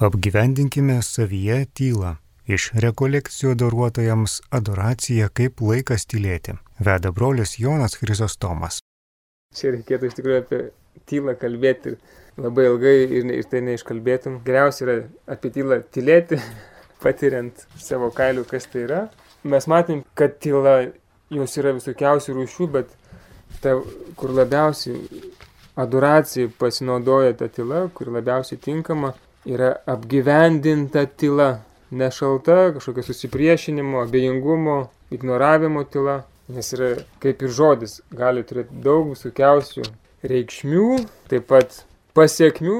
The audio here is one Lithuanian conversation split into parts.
Apgyvendinkime savyje tylą. Iš rekolekcijų adoruotojams adoracija kaip laikas tylėti. Veda brolis Jonas Chrysostomas. Čia reikėtų iš tikrųjų apie tylą kalbėti labai ilgai ir, ir tai neiškalbėtum. Geriausia yra apie tylą tylėti, patiriant savo kailių, kas tai yra. Mes matėm, kad tyla jos yra visokiausių rūšių, bet ta, kur labiausiai adoracijai pasinaudoja ta tyla, kur labiausiai tinkama, yra apgyvendinta tyla. Nešalta, kažkokio susipriešinimo, abejingumo, ignoravimo tyla. Nes yra kaip ir žodis, gali turėti daug visokiausių reikšmių, taip pat pasiekmių,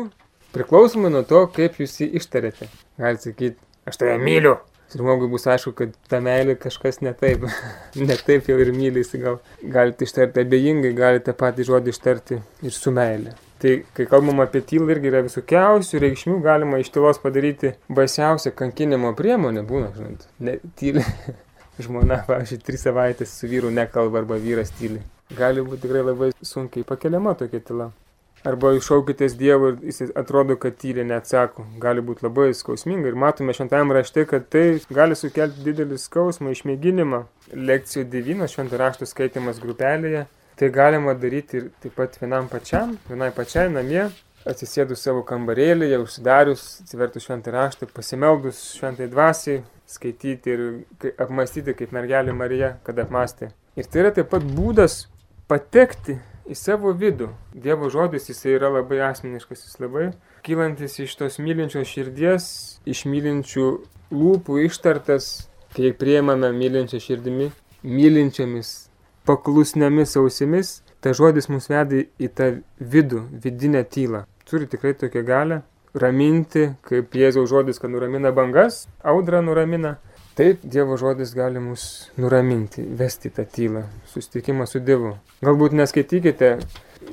priklausomai nuo to, kaip jūs jį ištarėte. Galite sakyti, aš tave myliu, žmogui bus aišku, kad ta meilė kažkas ne taip, ne taip jau ir myli, gal galite ištarti abejingai, galite patį žodį ištarti ir su meilė. Tai kai kalbam apie tylą irgi yra visokiausių reikšmių, galima iš tylos padaryti baisiausią kankinimo priemonę, būna, žinot, ne, tylė. Žmona, pavyzdžiui, tris savaitės su vyru nekalba arba vyras tyli. Gali būti tikrai labai sunkiai pakeliama tokia tyla. Arba iššaukitės Dievo ir jis atrodo, kad tyliai neatsako. Gali būti labai skausminga. Ir matome šventajame rašte, kad tai gali sukelti didelį skausmą, išmėginimą. Lekcijų 9 šventą rašto skaitimas grupelėje. Tai galima daryti ir taip pat vienam pačiam, vienai pačiai namie, atsisėdus savo kambarėlėje, užsidarius, atsivertus šventą raštą, pasimeldus šventai dvasiai, skaityti ir apmastyti kaip mergelė Marija, kad apmastė. Ir tai yra taip pat būdas patekti į savo vidų. Dievo žodis jisai yra labai asmeniškas, jis labai kylantis iš tos mylinčios širdies, iš mylinčių lūpų ištartas, kai priemame mylinčią širdimi, mylinčiamis, paklusniomis ausimis, ta žodis mus veda į tą vidų, vidinę tylą. Turi tikrai tokią galę raminti, kaip Jėzaus žodis, kad nuramina bangas, audrą nuramina, Taip, Dievo žodis gali mus nuraminti, vesti tą tylą, susitikimą su Dievu. Galbūt neskaitykite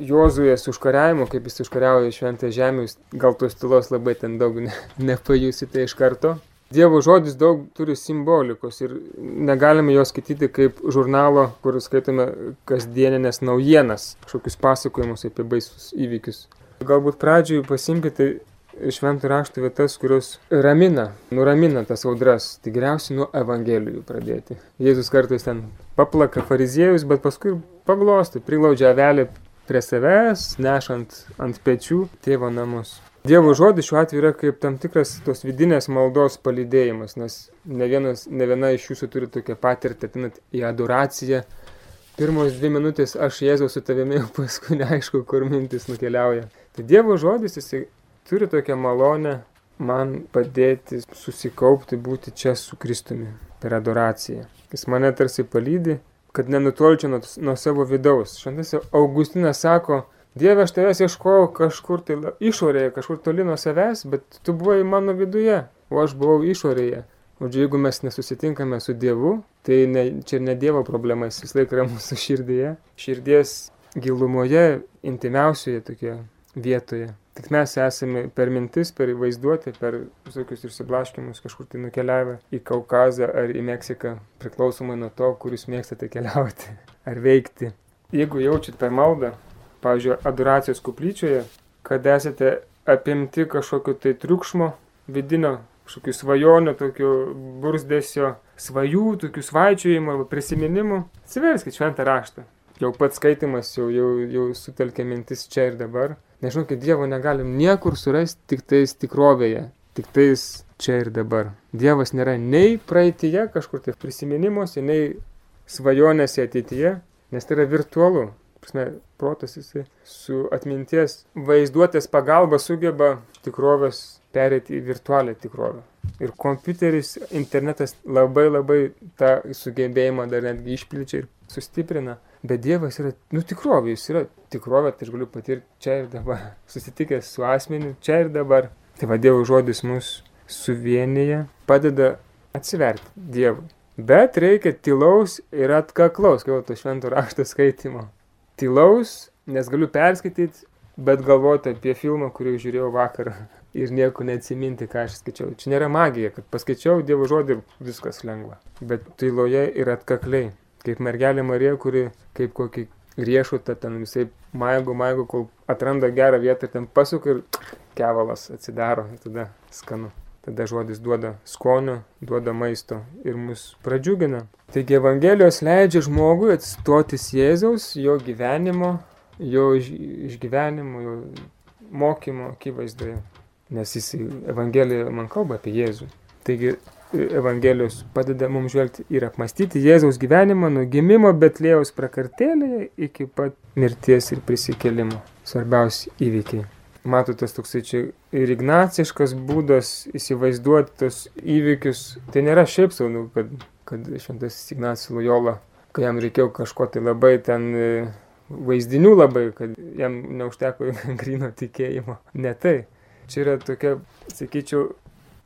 Jozuės užkariavimo, kaip jis užkariauja šventą žemę, gal tos tylos labai ten daug ne, nepajusite iš karto. Dievo žodis daug turi simbolikos ir negalime jo skaityti kaip žurnalo, kur skaitome kasdieninės naujienas, kažkokius pasakojimus apie baisus įvykius. Galbūt pradžioj pasimkite šventų raštų vietas, kurios ramina, nuramina tas audras. Tai geriausiai nuo Evangelijų pradėti. Jėzus kartais ten paplaka fariziejus, bet paskui paglosti, priglaudžia avelį prie savęs, nešant ant pečių tėvo namus. Dievo žodis šiuo atveju yra kaip tam tikras tos vidinės maldos palydėjimas, nes ne, vienas, ne viena iš jūsų turi tokią patirtį, atinat į adoraciją. Pirmos dvi minutės aš Jėzaus su tavimi, paskui neaišku, kur mintis nukeliauja. Tai Dievo žodis, jisai turi tokią malonę man padėti susikaupti, būti čia su Kristumi per adoraciją. Jis mane tarsi palydi, kad nenutolčiau nuo, nuo savo vidaus. Šventas Augustinas sako, Dieve, aš tavęs ieškojau kažkur tai išorėje, kažkur toli nuo savęs, bet tu buvai mano viduje, o aš buvau išorėje. O jeigu mes nesusitinkame su Dievu, tai ne, čia ne Dievo problema, jis vis laik yra mūsų širdyje. Širdies gilumoje, intimiausioje tokia vietoje. Tik mes esame per mintis, per vaizduotę, per visokius išsiblaškimus kažkur tai nukeliavę į Kaukazą ar į Meksiką, priklausomai nuo to, kur jūs mėgstate keliauti ar veikti. Jeigu jaučiat per maldą, pavyzdžiui, adoracijos kuplyčioje, kad esate apimti kažkokio tai triukšmo vidinio, kažkokių svajonių, tokio bursdėsio, svajų, tokių svaičiojimų arba prisiminimų, atsiverskite šventą raštą. Jau pats skaitimas jau, jau, jau sutelkia mintis čia ir dabar Nežinau, kad Dievo negalim niekur surasti tik tais tikrovėje, tik tais čia ir dabar. Dievas nėra nei praeitie kažkur tai prisiminimuose, nei svajonėse ateityje, nes tai yra virtualu. Prasme, protas jisai su atminties vaizduotės pagalba sugeba tikrovės perėti į virtualią tikrovę. Ir kompiuteris, internetas labai labai tą sugebėjimą dar netgi išplečia ir sustiprina. Bet Dievas yra, nu tikrovė, jis yra tikrovė, tai aš galiu patirti čia ir dabar. Susitikęs su asmeniu čia ir dabar. Tai va Dievo žodis mus suvienyje, padeda atsiverti Dievui. Bet reikia tylaus ir atkaklaus, kaip to švento rašto skaitimo. Tylaus, nes galiu perskaityti, bet galvoti apie filmą, kurį žiūrėjau vakar ir nieko neatsiminti, ką aš skaičiau. Čia nėra magija, kad paskaičiau Dievo žodį ir viskas lengva. Bet tyloje ir atkakliai kaip mergelė Marija, kuri kaip kokį riešutą, ten visai maigo, maigo, kol atranda gerą vietą ir ten pasuka ir kevalas atsidaro, tada skanu. Tada žodis duoda skonio, duoda maisto ir mus pradžiugina. Taigi Evangelijos leidžia žmogui atsistotis Jėzaus, jo gyvenimo, jo išgyvenimo, jo mokymo akivaizdoje. Nes jis Evangelija man kalba apie Jėzų. Taigi Evangelijos padeda mums žvelgti ir apmastyti Jėzaus gyvenimą nuo gimimo Betlėjaus prakartėlėje iki pat mirties ir prisikėlimo. Svarbiausi įvykiai. Matote, toksai čia ir ignaciškas būdas įsivaizduoti tos įvykius. Tai nėra šiaip sau, nu, kad, kad šventas Ignacijus Lojola, kai jam reikėjo kažko tai labai ten e, vaizdinių labai, kad jam neužteko grino tikėjimo. Ne tai. Čia yra tokia, sakyčiau,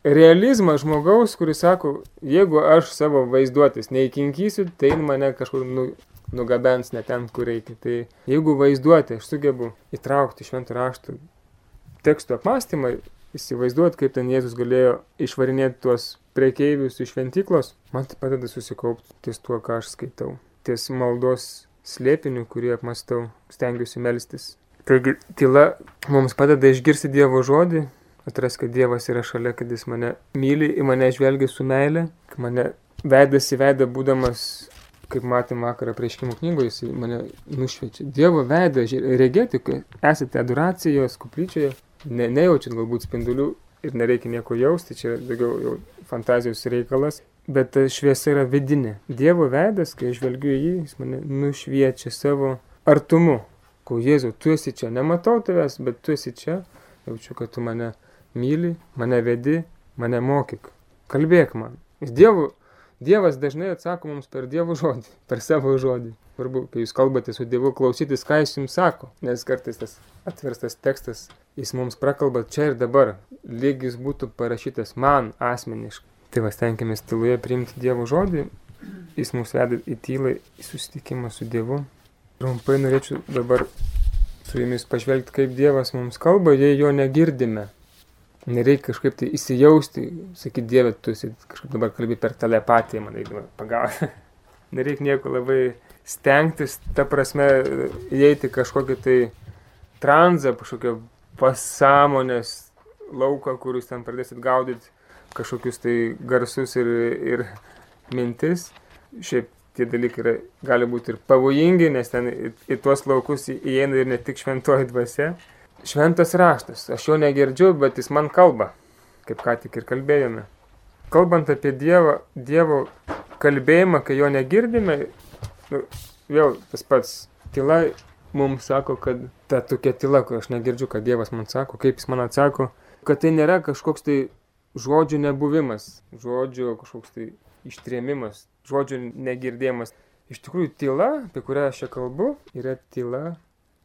realizmas žmogaus, kuris sako, jeigu aš savo vaizduotis neįkinkysiu, tai mane kažkur nu, nugabens ne ten, kur reikia. Tai jeigu vaizduoti aš sugebu įtraukti šventų raštų tekstų apmąstymą, įsivaizduoti, kaip ten Jėzus galėjo išvarinėti tuos priekeivius iš šventyklos, man tai padeda susikaupti ties tuo, ką aš skaitau. Ties maldos slėpiniu, kurį apmastau, stengiuosi melstis. Taigi tyla mums padeda išgirsti Dievo žodį, atras, kad Dievas yra šalia, kad Jis mane myli, į mane žvelgia su meile, kad mane veidas į veidą būdamas, kaip matėm vakarą prieškimų knygoje, Jis mane nušviečia. Dievo veidą regėti, kai esate adoracijos kuplyčioje, ne, nejaučiant galbūt spindulių ir nereikia nieko jausti, čia daugiau jau fantazijos reikalas. Bet ta šviesa yra vidinė. Dievo veidas, kai žvelgiu į jį, jis mane nušviečia savo artumu. Ko Jėzau, tu esi čia, nematau tavęs, bet tu esi čia, jaučiu, kad tu mane myli, mane vedi, mane mokyk, kalbėk man. Dievu, Dievas dažnai atsako mums per Dievo žodį, per savo žodį. Svarbu, kai jūs kalbate su Dievu, klausytis, ką jis jums sako, nes kartais tas atverstas tekstas, jis mums prakalba čia ir dabar, lyg jis būtų parašytas man asmeniškai. Tai vas tenkimės tyloje priimti Dievo žodį, jis mus veda į tylą, į susitikimą su Dievu. Trumpai norėčiau dabar su jumis pažvelgti, kaip Dievas mums kalba, jei jo negirdime. Nereikia kažkaip tai įsijausti, sakyti, Dieve, tu esi kažkaip dabar kalbi per telepatiją, man reikia pagauti. Nereikia nieko labai stengtis, ta prasme, įeiti kažkokį tai tranzą, kažkokią pasąmonės lauką, kur jūs ten pradėsit gaudyti kažkokius tai garsus ir, ir mintis. Šiaip tie dalykai yra, gali būti ir pavojingi, nes ten į, į tuos laukus įeina ir ne tik šventoji dvasia šventas raštas. Aš jo negirdžiu, bet jis man kalba, kaip ką tik ir kalbėjome. Kalbant apie Dievą, Dievo kalbėjimą, kai jo negirdime, nu, vėl tas pats tyla mums sako, kad ta tokia tyla, kur aš negirdžiu, kad Dievas man sako, kaip jis man atsako, kad tai nėra kažkoks tai žodžių nebuvimas, žodžių kažkoks tai ištrėmimas, žodžių negirdėjimas. Iš tikrųjų, tyla, apie kurią aš čia kalbu, yra tyla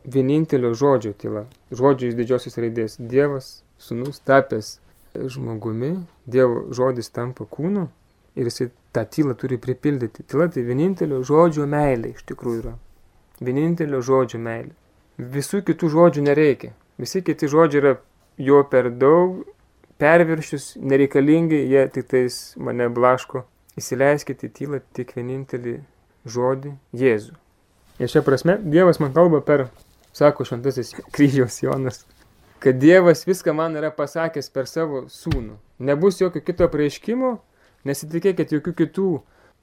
vienintelio žodžio tyla. Žodžio iš didžiosios raidės. Dievas, sunus tapęs žmogumi, Dievo žodis tampa kūnu ir jisai tą tylą turi pripildyti. Tyla tai vienintelio žodžio meilė iš tikrųjų yra. Vienintelio žodžio meilė. Visų kitų žodžių nereikia. Visi kiti žodžiai yra jo per daug, perviršius, nereikalingi, jie tik tais mane blaško. Įsileiskite tylą tik vienintelį žodį Jėzų. Ir šia prasme Dievas man kalba per sako šventasis kryžiaus Jonas, kad Dievas viską man yra pasakęs per savo sūnų. Nebus jokio kito prieiškimo, nesitikėkit jokių kitų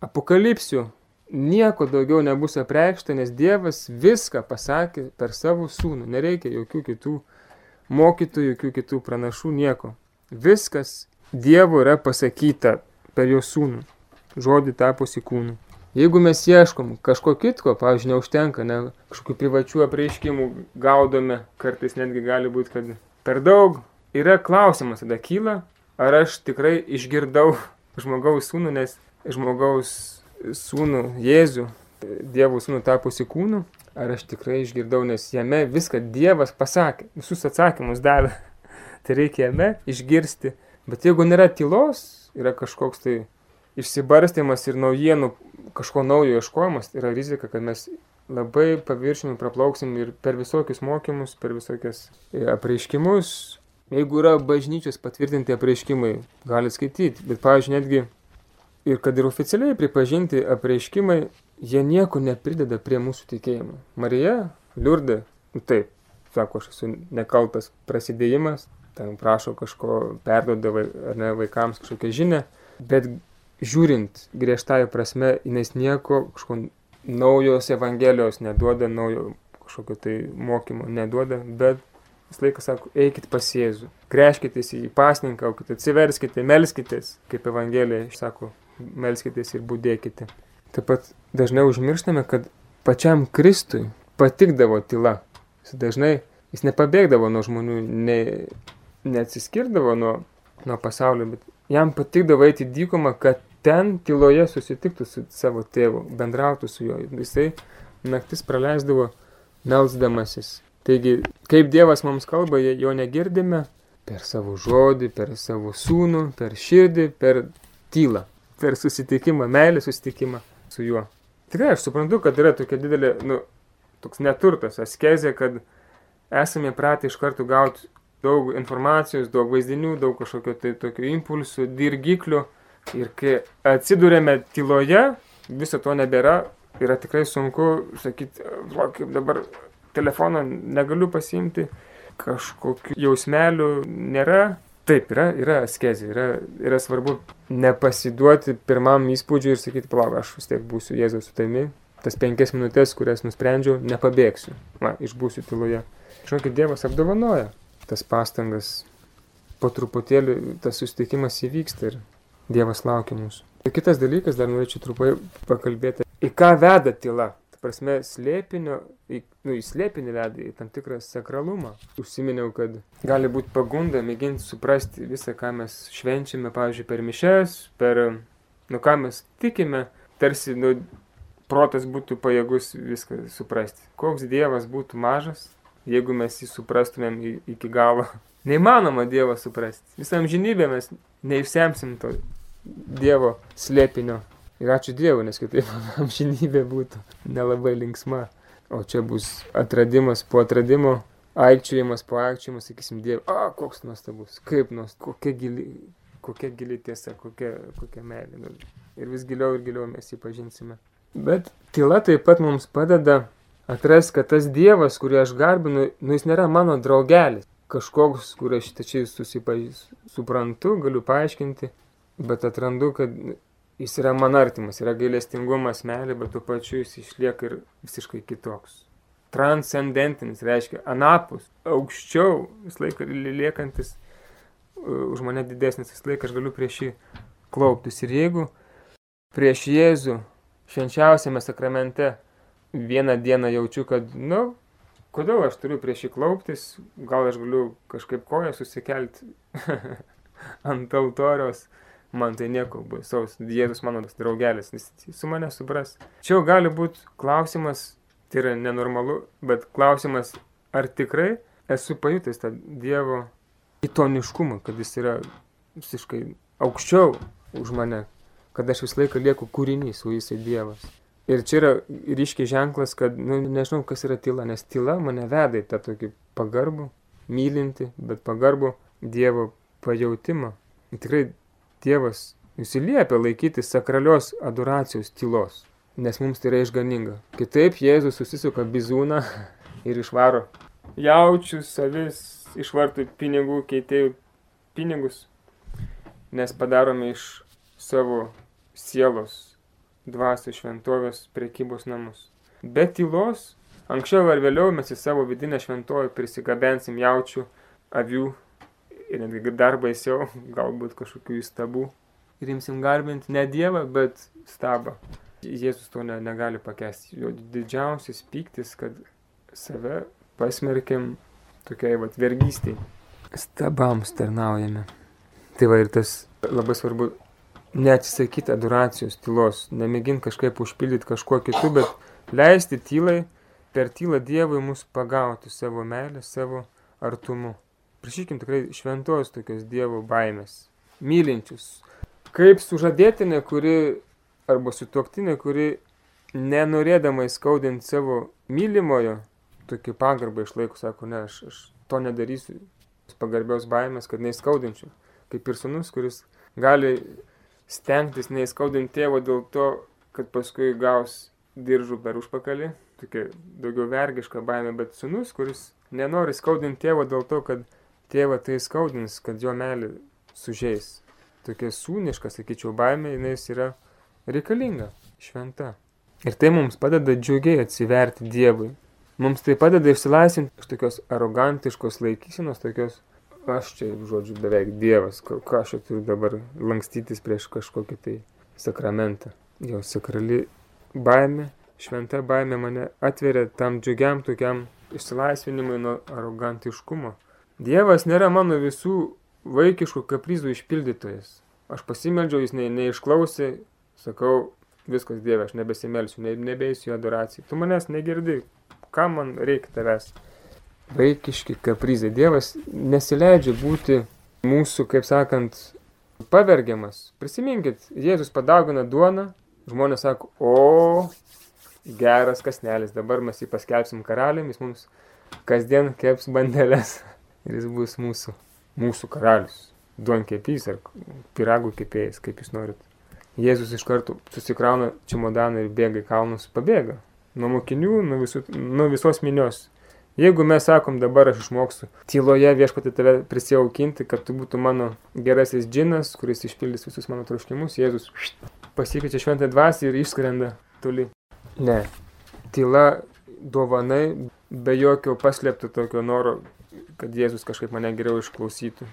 apokalipsių, nieko daugiau nebus apreikšta, nes Dievas viską pasakė per savo sūnų. Nereikia jokių kitų mokytojų, jokių kitų pranašų, nieko. Viskas Dievo yra pasakyta per jo sūnų, žodį tapusi kūnu. Jeigu mes ieškom kažko kitko, pavyzdžiui, neužtenka, ne, kažkokių privačių apreiškimų gaudome, kartais netgi gali būti, kad per daug, yra klausimas tada kyla, ar aš tikrai išgirdau žmogaus sūnų, nes žmogaus sūnų Jėzų, Dievo sūnų tapusi kūnu, ar aš tikrai išgirdau, nes jame viską Dievas pasakė, visus atsakymus davė. tai reikia jame išgirsti. Bet jeigu nėra tylos, yra kažkoks tai išsibarstimas ir naujienų kažko naujo ieškojimas, yra rizika, kad mes labai paviršimi praplauksim ir per visokius mokymus, per visokias e, apreiškimus. Jeigu yra bažnyčios patvirtinti apreiškimai, gali skaityti, bet, pavyzdžiui, netgi ir kad ir oficialiai pripažinti apreiškimai, jie nieko neprideda prie mūsų tikėjimo. Marija, Liurdė, nu taip, sako, aš esu nekaltas prasidėjimas, ten prašo kažko, perdoda ne, vaikams kažkokią žinę, bet žiūrint griežtąją prasme, jinai nieko kažko naujos evangelijos neduoda, naujo kažkokio tai mokymo neduoda, bet visą laiką sako, eikit pas Jėzų, greškitės į pasninką, aukite, atsiverskite, melskitės, kaip Evangelija sako, melskitės ir būdėkite. Taip pat dažnai užmirštame, kad pačiam Kristui patikdavo tyla. Jis dažnai, jis nepabėgdavo nuo žmonių, ne, neatsiskirdavo nuo, nuo pasaulio, bet jam patikdavo eiti dykumą, kad ten tyloje susitiktų su savo tėvu, bendrautų su juo. Jisai naktis praleisdavo melsdamasis. Taigi, kaip Dievas mums kalba, jo negirdime per savo žodį, per savo sūnų, per širdį, per tylą, per susitikimą, meilį susitikimą su juo. Tikrai aš suprantu, kad yra tokia didelė, nu, toks neturtas, askezė, kad esame pratę iš karto gauti daug informacijos, daug vaizdinių, daug kažkokio tai tokių impulsų, dirgiklių. Ir kai atsidūrėme tyloje, viso to nebėra, yra tikrai sunku sakyti, kaip dabar telefoną negaliu pasiimti, kažkokių jausmelių nėra. Taip, yra, yra askezė, yra, yra svarbu nepasiduoti pirmam įspūdžiui ir sakyti, palauk, aš vis tiek būsiu Jėzaus su tavimi, tas penkias minutės, kurias nusprendžiau, nepabėgsiu, va, išbūsiu tyloje. Žinokit, Dievas apdovanoja tas pastangas, po truputėlį tas susitikimas įvyksta ir Dievas laukia mūsų. Ir kitas dalykas, dar norėčiau trumpai pakalbėti į ką veda tyla. Prasme, slėpinio, į, nu, į slėpinį veda į tam tikrą sakralumą. Užsiminiau, kad gali būti pagunda mėginti suprasti visą, ką mes švenčiame, pavyzdžiui, per mišes, per, nu, ką mes tikime, tarsi, nu, protas būtų pajėgus viską suprasti. Koks Dievas būtų mažas, jeigu mes jį suprastumėm iki galo. Neįmanoma Dievą suprasti. Visam žinybė mes neišsemsim to Dievo slėpinio Ir ačiū Dievui, nes kitaip amžinybė būtų nelabai linksma. O čia bus atradimas po atradimo, aikčiojimas po aikčiojimo, sakysim, Dievui, a, koks nuostabus, kaip nuostabus, kokia gili, kokia gili tiesa, kokia, kokia meilė. Nu, ir vis giliau ir giliau mes jį pažinsime. Bet tyla taip pat mums padeda atrasti, kad tas Dievas, kurį aš garbinu, nu jis nėra mano draugelis. Kažkoks, kur aš tačiai suprantu, galiu paaiškinti, bet atrandu, kad jis yra man artimas, yra gailestingumas, meilė, bet tuo pačiu jis išlieka ir visiškai kitoks. Transcendentinis reiškia anapus, aukščiau, vis laiką liekantis už mane didesnis, vis laiką aš galiu prieš jį klauptis. Ir jeigu prieš Jėzų švenčiausiame sakramente vieną dieną jaučiu, kad, nu, kodėl aš turiu prieš jį klauptis, gal aš galiu kažkaip koją susikelti ant altoriaus, man tai nieko baisaus, Jėzus mano draugelis, jis su mane supras. Čia jau gali būti klausimas, tai yra nenormalu, bet klausimas, ar tikrai esu pajutęs tą Dievo kitoniškumą, kad jis yra visiškai aukščiau už mane, kad aš visą laiką lieku kūrinys, o jisai Dievas. Ir čia yra ryškiai ženklas, kad, nu, nežinau, kas yra tyla, nes tyla mane veda į tą tokį pagarbų, mylinti, bet pagarbų Dievo pajautimą. Tikrai Dievas įsiliepia laikyti sakralios adoracijos tylos, nes mums tai yra išganinga. Kitaip Jėzus susisuka bizūną ir išvaro jaučius, savis, išvartų pinigų, keitėjų pinigus, nes padarome iš savo sielos dvasių šventovės prekybos namus. Be tylos, anksčiau ar vėliau mes į savo vidinę šventovę prisigabensim jaučių, avių ir netgi dar baisiau, galbūt kažkokių įstabų. Ir imsim garbinti ne Dievą, bet stabą. Jėzus to ne, negali pakesti. Jo didžiausias pyktis, kad save pasmerkiam tokiai vat vergystiai. Stabams tarnaujame. Tai va ir tas labai svarbu neatsisakyti adoracijos tylos, nemėginti kažkaip užpildyti kažkuo kitu, bet leisti tylai per tylą Dievui mus pagauti savo meilę, savo artumu prašykim tikrai šventos tokios Dievo baimės, mylinčius. Kaip sužadėtinė, kuri, arba sutuoktinė, kuri nenorėdama įskaudinti savo mylimojo, tokį pagarbą išlaiko, sako, ne, aš, aš to nedarysiu, pagarbiaus baimės, kad neįskaudinčiau. Kaip ir sunus, kuris gali stengtis neįskaudinti tėvo dėl to, kad paskui gaus diržų per užpakalį, tokia daugiau vergiška baimė, bet sunus, kuris nenori skaudinti tėvo dėl to, kad tėvą tai skaudins, kad jo meilė sužeis. Tokia sūniška, sakyčiau, baimė, jinai yra reikalinga, šventa. Ir tai mums padeda džiugiai atsiverti Dievui. Mums tai padeda išsilaisvinti iš tokios arogantiškos laikysenos, tokios, aš čia, žodžiu, beveik Dievas, ką aš turiu dabar lankstytis prieš kažkokį tai sakramentą. Jo sakrali baimė, šventa baimė mane atveria tam džiugiam tokiam išsilaisvinimui nuo arogantiškumo. Dievas nėra mano visų vaikiškų kaprizų išpildytojas. Aš pasimeldžiau, jis ne, neišklausė, sakau, viskas Dieve, aš nebesimelsiu, ne, nebeisiu adoracijai. Tu manęs negirdi, ką man reikia tavęs. Vaikiški kaprizai. Dievas nesileidžia būti mūsų, kaip sakant, pavergiamas. Prisiminkit, Jėzus padaugina duoną, žmonės sako, o, geras kasnelis, dabar mes jį paskelbsim karalium, jis mums kasdien keps bandelės ir jis bus mūsų, mūsų karalius. Duonkepys ar piragų kepėjas, kaip jūs norit. Jėzus iš karto susikrauna čimodaną ir bėga į kalnus, pabėga nuo mokinių, nuo, visų, nuo visos minios. Jeigu mes sakom dabar aš išmoksiu tyloje viešpatį tave prisijaukinti, kad tu būtų mano gerasis džinas, kuris išpildys visus mano troškimus, Jėzus pasikeičia šventą dvasį ir išskrenda toli. Ne. Tyla dovanai be jokio paslėpto tokio noro, kad Jėzus kažkaip mane geriau išklausytų.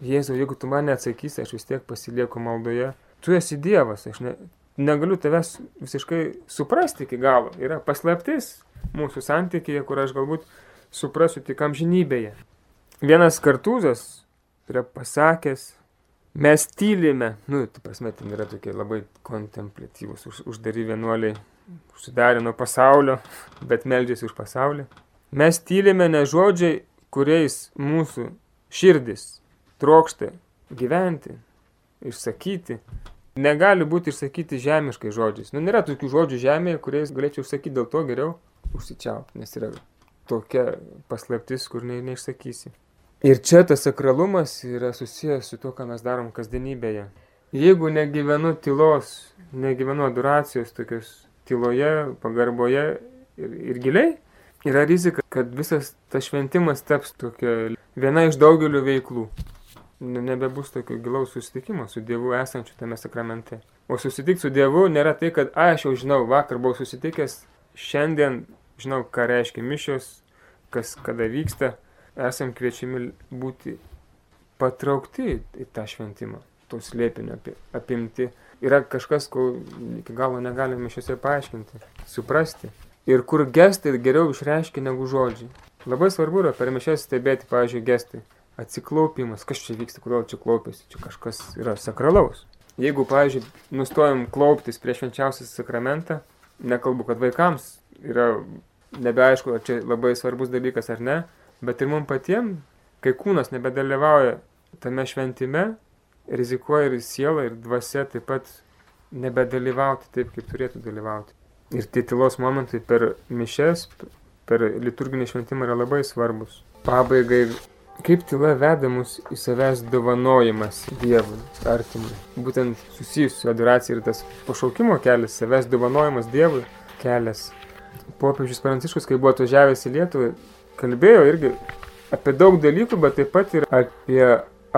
Jėzau, jeigu tu mane atsakysi, aš vis tiek pasilieku maldoje tu esi Dievas, aš ne, negaliu tavęs visiškai suprasti iki galo. Yra paslaptis mūsų santykėje, kur aš galbūt suprasiu tik amžinybėje. Vienas kartūzas yra pasakęs, mes tylime, nu, tu prasme, ten yra tokie labai kontemplatyvus, už, uždari vienuoliai, užsidarė nuo pasaulio, bet meldžiasi už pasaulį. Mes tylime ne žodžiai, kuriais mūsų širdis trokšta gyventi, išsakyti, negali būti išsakyti žemiškai žodžiais. Nu, nėra tokių žodžių žemėje, kuriais galėčiau išsakyti, dėl to geriau užsičiaupti, nes yra tokia paslaptis, kur ne, neišsakysi. Ir čia tas sakralumas yra susijęs su to, ką mes darom kasdienybėje. Jeigu negyvenu tylos, negyvenu adoracijos tokios tyloje, pagarboje ir, ir giliai, yra rizika, kad visas tas šventimas taps tokia viena iš daugelių veiklų nebebus tokio gilaus susitikimo su Dievu esančiu tame sakramente. O susitikti su Dievu nėra tai, kad a, aš jau žinau, vakar buvau susitikęs, šiandien žinau, ką reiškia mišios, kas kada vyksta, esam kviečiami būti patraukti į tą šventimą, to slėpinio apimti. Yra kažkas, ko iki galo negalime mišiose paaiškinti, suprasti. Ir kur gestai geriau išreiškia negu žodžiai. Labai svarbu yra per mišes stebėti, pavyzdžiui, gestai atsiklaupimas, kas čia vyksta, kodėl čia klaupiasi, čia kažkas yra sakralaus. Jeigu, pavyzdžiui, nustojom klauptis prieš švenčiausią sakramentą, nekalbu, kad vaikams yra nebeaišku, ar čia labai svarbus dalykas ar ne, bet ir mums patiems, kai kūnas nebedalyvauja tame šventime, rizikuoja ir siela, ir dvasia taip pat nebedalyvauti taip, kaip turėtų dalyvauti. Ir tie tylos momentai per mišes, per liturginį šventimą yra labai svarbus. Pabaigai Kaip tyla veda mus į savęs dovanojimas Dievui, artimui. Būtent susijus su adoracija ir tas pašaukimo kelias, savęs dovanojimas Dievui kelias. Popiežius Pranciškus, kai buvo atvažiavęs į Lietuvą, kalbėjo irgi apie daug dalykų, bet taip pat ir apie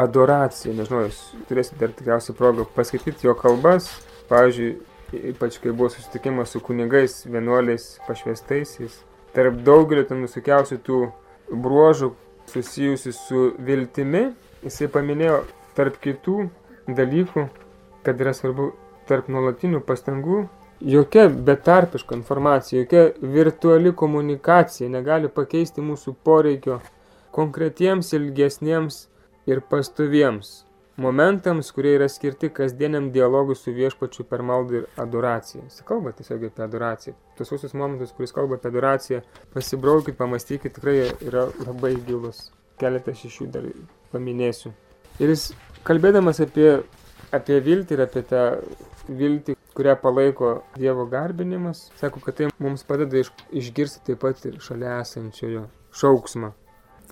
adoraciją. Nežinau, jūs turėsite dar tikriausiai progą paskaityti jo kalbas. Pavyzdžiui, ypač kai buvo susitikimas su kunigais, vienuoliais, pašvestaisiais. Tarp daugelio ten visokiausių tų bruožų, susijusi su viltimi, jisai paminėjo tarp kitų dalykų, kad yra svarbu tarp nuolatinių pastangų. Jokia betarpiška informacija, jokia virtuali komunikacija negali pakeisti mūsų poreikio konkretiems, ilgesniems ir pastoviems momentams, kurie yra skirti kasdieniam dialogui su viešpačiu per maldą ir adoraciją. Jis kalba tiesiog apie adoraciją. Tos visus momentus, kuris kalba apie adoraciją, pasibraukit, pamastykit, tikrai yra labai gilus. Keletą iš jų dar paminėsiu. Ir jis kalbėdamas apie, apie viltį ir apie tą viltį, kurią palaiko Dievo garbinimas, sako, kad tai mums padeda iš, išgirsti taip pat ir šalia esančiojo šauksmą.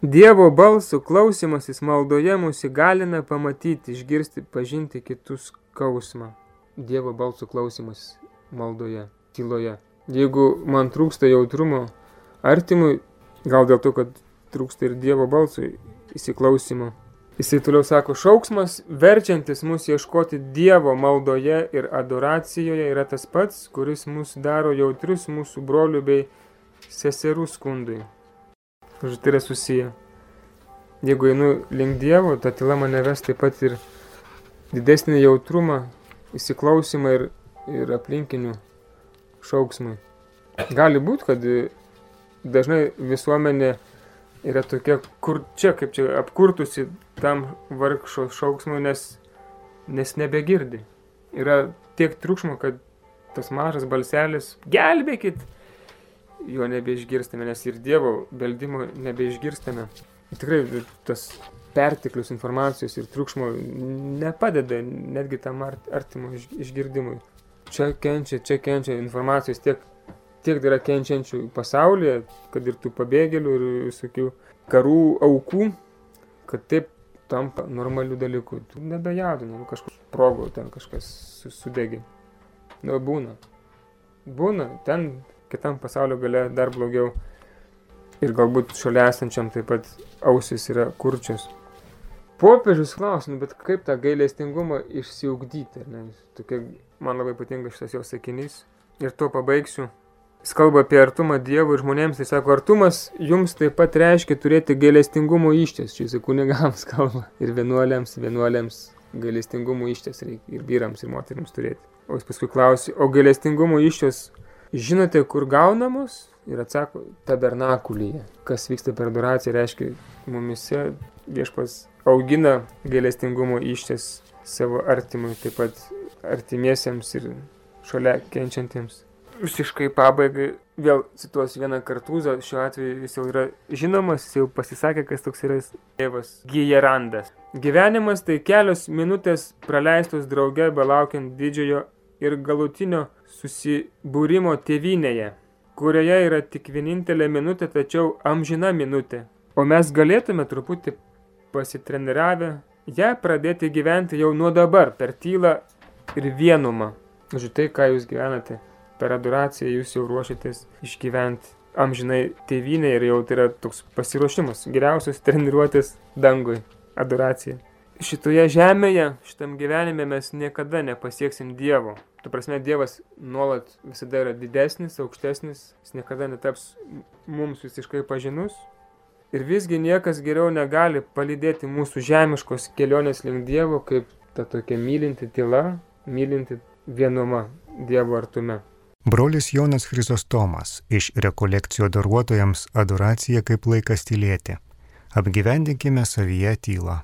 Dievo balsų klausimasis maldoje mus įgalina pamatyti, išgirsti, pažinti kitus skausmą. Dievo balsų klausimas maldoje, tyloje. Jeigu man trūksta jautrumo artimui, gal dėl to, kad trūksta ir Dievo balsui įsiklausimo. Jisai toliau sako, šauksmas, verčiantis mus ieškoti Dievo maldoje ir adoracijoje yra tas pats, kuris mus daro jautrius mūsų brolių bei seserų skundui. Žodžiu, tai yra susiję. Jeigu einu link Dievo, ta tyla mane ves taip pat ir didesnį jautrumą, įsiklausimą ir, ir aplinkinių šauksmai. Gali būti, kad dažnai visuomenė yra tokia, kur čia, kaip čia, apkurtusi tam vargšo šauksmui, nes, nes nebegirdi. Yra tiek triukšmo, kad tas mažas balselis, gelbėkit, jo nebeišgirstame, nes ir Dievo beldimo nebeišgirstame. Tikrai tas perteklius informacijos ir triukšmo nepadeda netgi tam artimo išgirdimui. Čia kenčia, čia kenčia informacijos tiek tiek yra kenčiančių pasaulyje, kad ir tų pabėgėlių ir visokių karų aukų, kad taip tampa normalių dalykų. Tu nebejaudini, nu, kažkur sprogo, ten kažkas sudegė. Nu, būna. Būna, ten kitam pasaulio gale dar blogiau. Ir galbūt šalia esančiam taip pat ausis yra kurčios. Popiežius klausia, nu, bet kaip tą gailestingumą išsiugdyti, ne? Tokia, man labai patinka šitas jo sakinys. Ir tuo pabaigsiu. Jis kalba apie artumą Dievui ir žmonėms, tai sako, artumas jums taip pat reiškia turėti gailestingumo išties, čia jis kunigams kalba, ir vienuoliams, vienuoliams gailestingumo išties reikia ir vyrams, ir moteriams turėti. O jis paskui klausia, o gailestingumo išties žinote, kur gaunamos? Ir atsako, tabernakulyje. Kas vyksta per adoraciją, reiškia, mumise viešpas augina gailestingumo išties savo artimui, taip pat artimiesiems ir šalia kenčiantiems visiškai pabaigai vėl cituosiu vieną kartūzą, šiuo atveju jis jau yra žinomas, jis jau pasisakė, kas toks yra tėvas Gijerandas. Gyvenimas tai kelios minutės praleistos drauge belaukiant didžiojo ir galutinio susibūrimo tėvynėje, kurioje yra tik vienintelė minutė, tačiau amžina minutė. O mes galėtume truputį pasitreniravę ją pradėti gyventi jau nuo dabar per tylą ir vienumą. Žodžiu, tai, ką jūs gyvenate per adoraciją jūs jau ruošiatės išgyventi amžinai tėvynė ir jau tai yra toks pasiruošimas, geriausios treniruotės dangui, adoracija. Šitoje žemėje, šitam gyvenime mes niekada nepasieksim Dievo. Tu prasme, Dievas nuolat visada yra didesnis, aukštesnis, jis niekada netaps mums visiškai pažinus. Ir visgi niekas geriau negali palydėti mūsų žemiškos kelionės link Dievo, kaip ta tokia mylinti tyla, mylinti vienuma Dievo artume. Brolis Jonas Chrizostomas iš rekolekcijų daruotojams adoracija kaip laikas tylėti. Apgyvendinkime savyje tylą.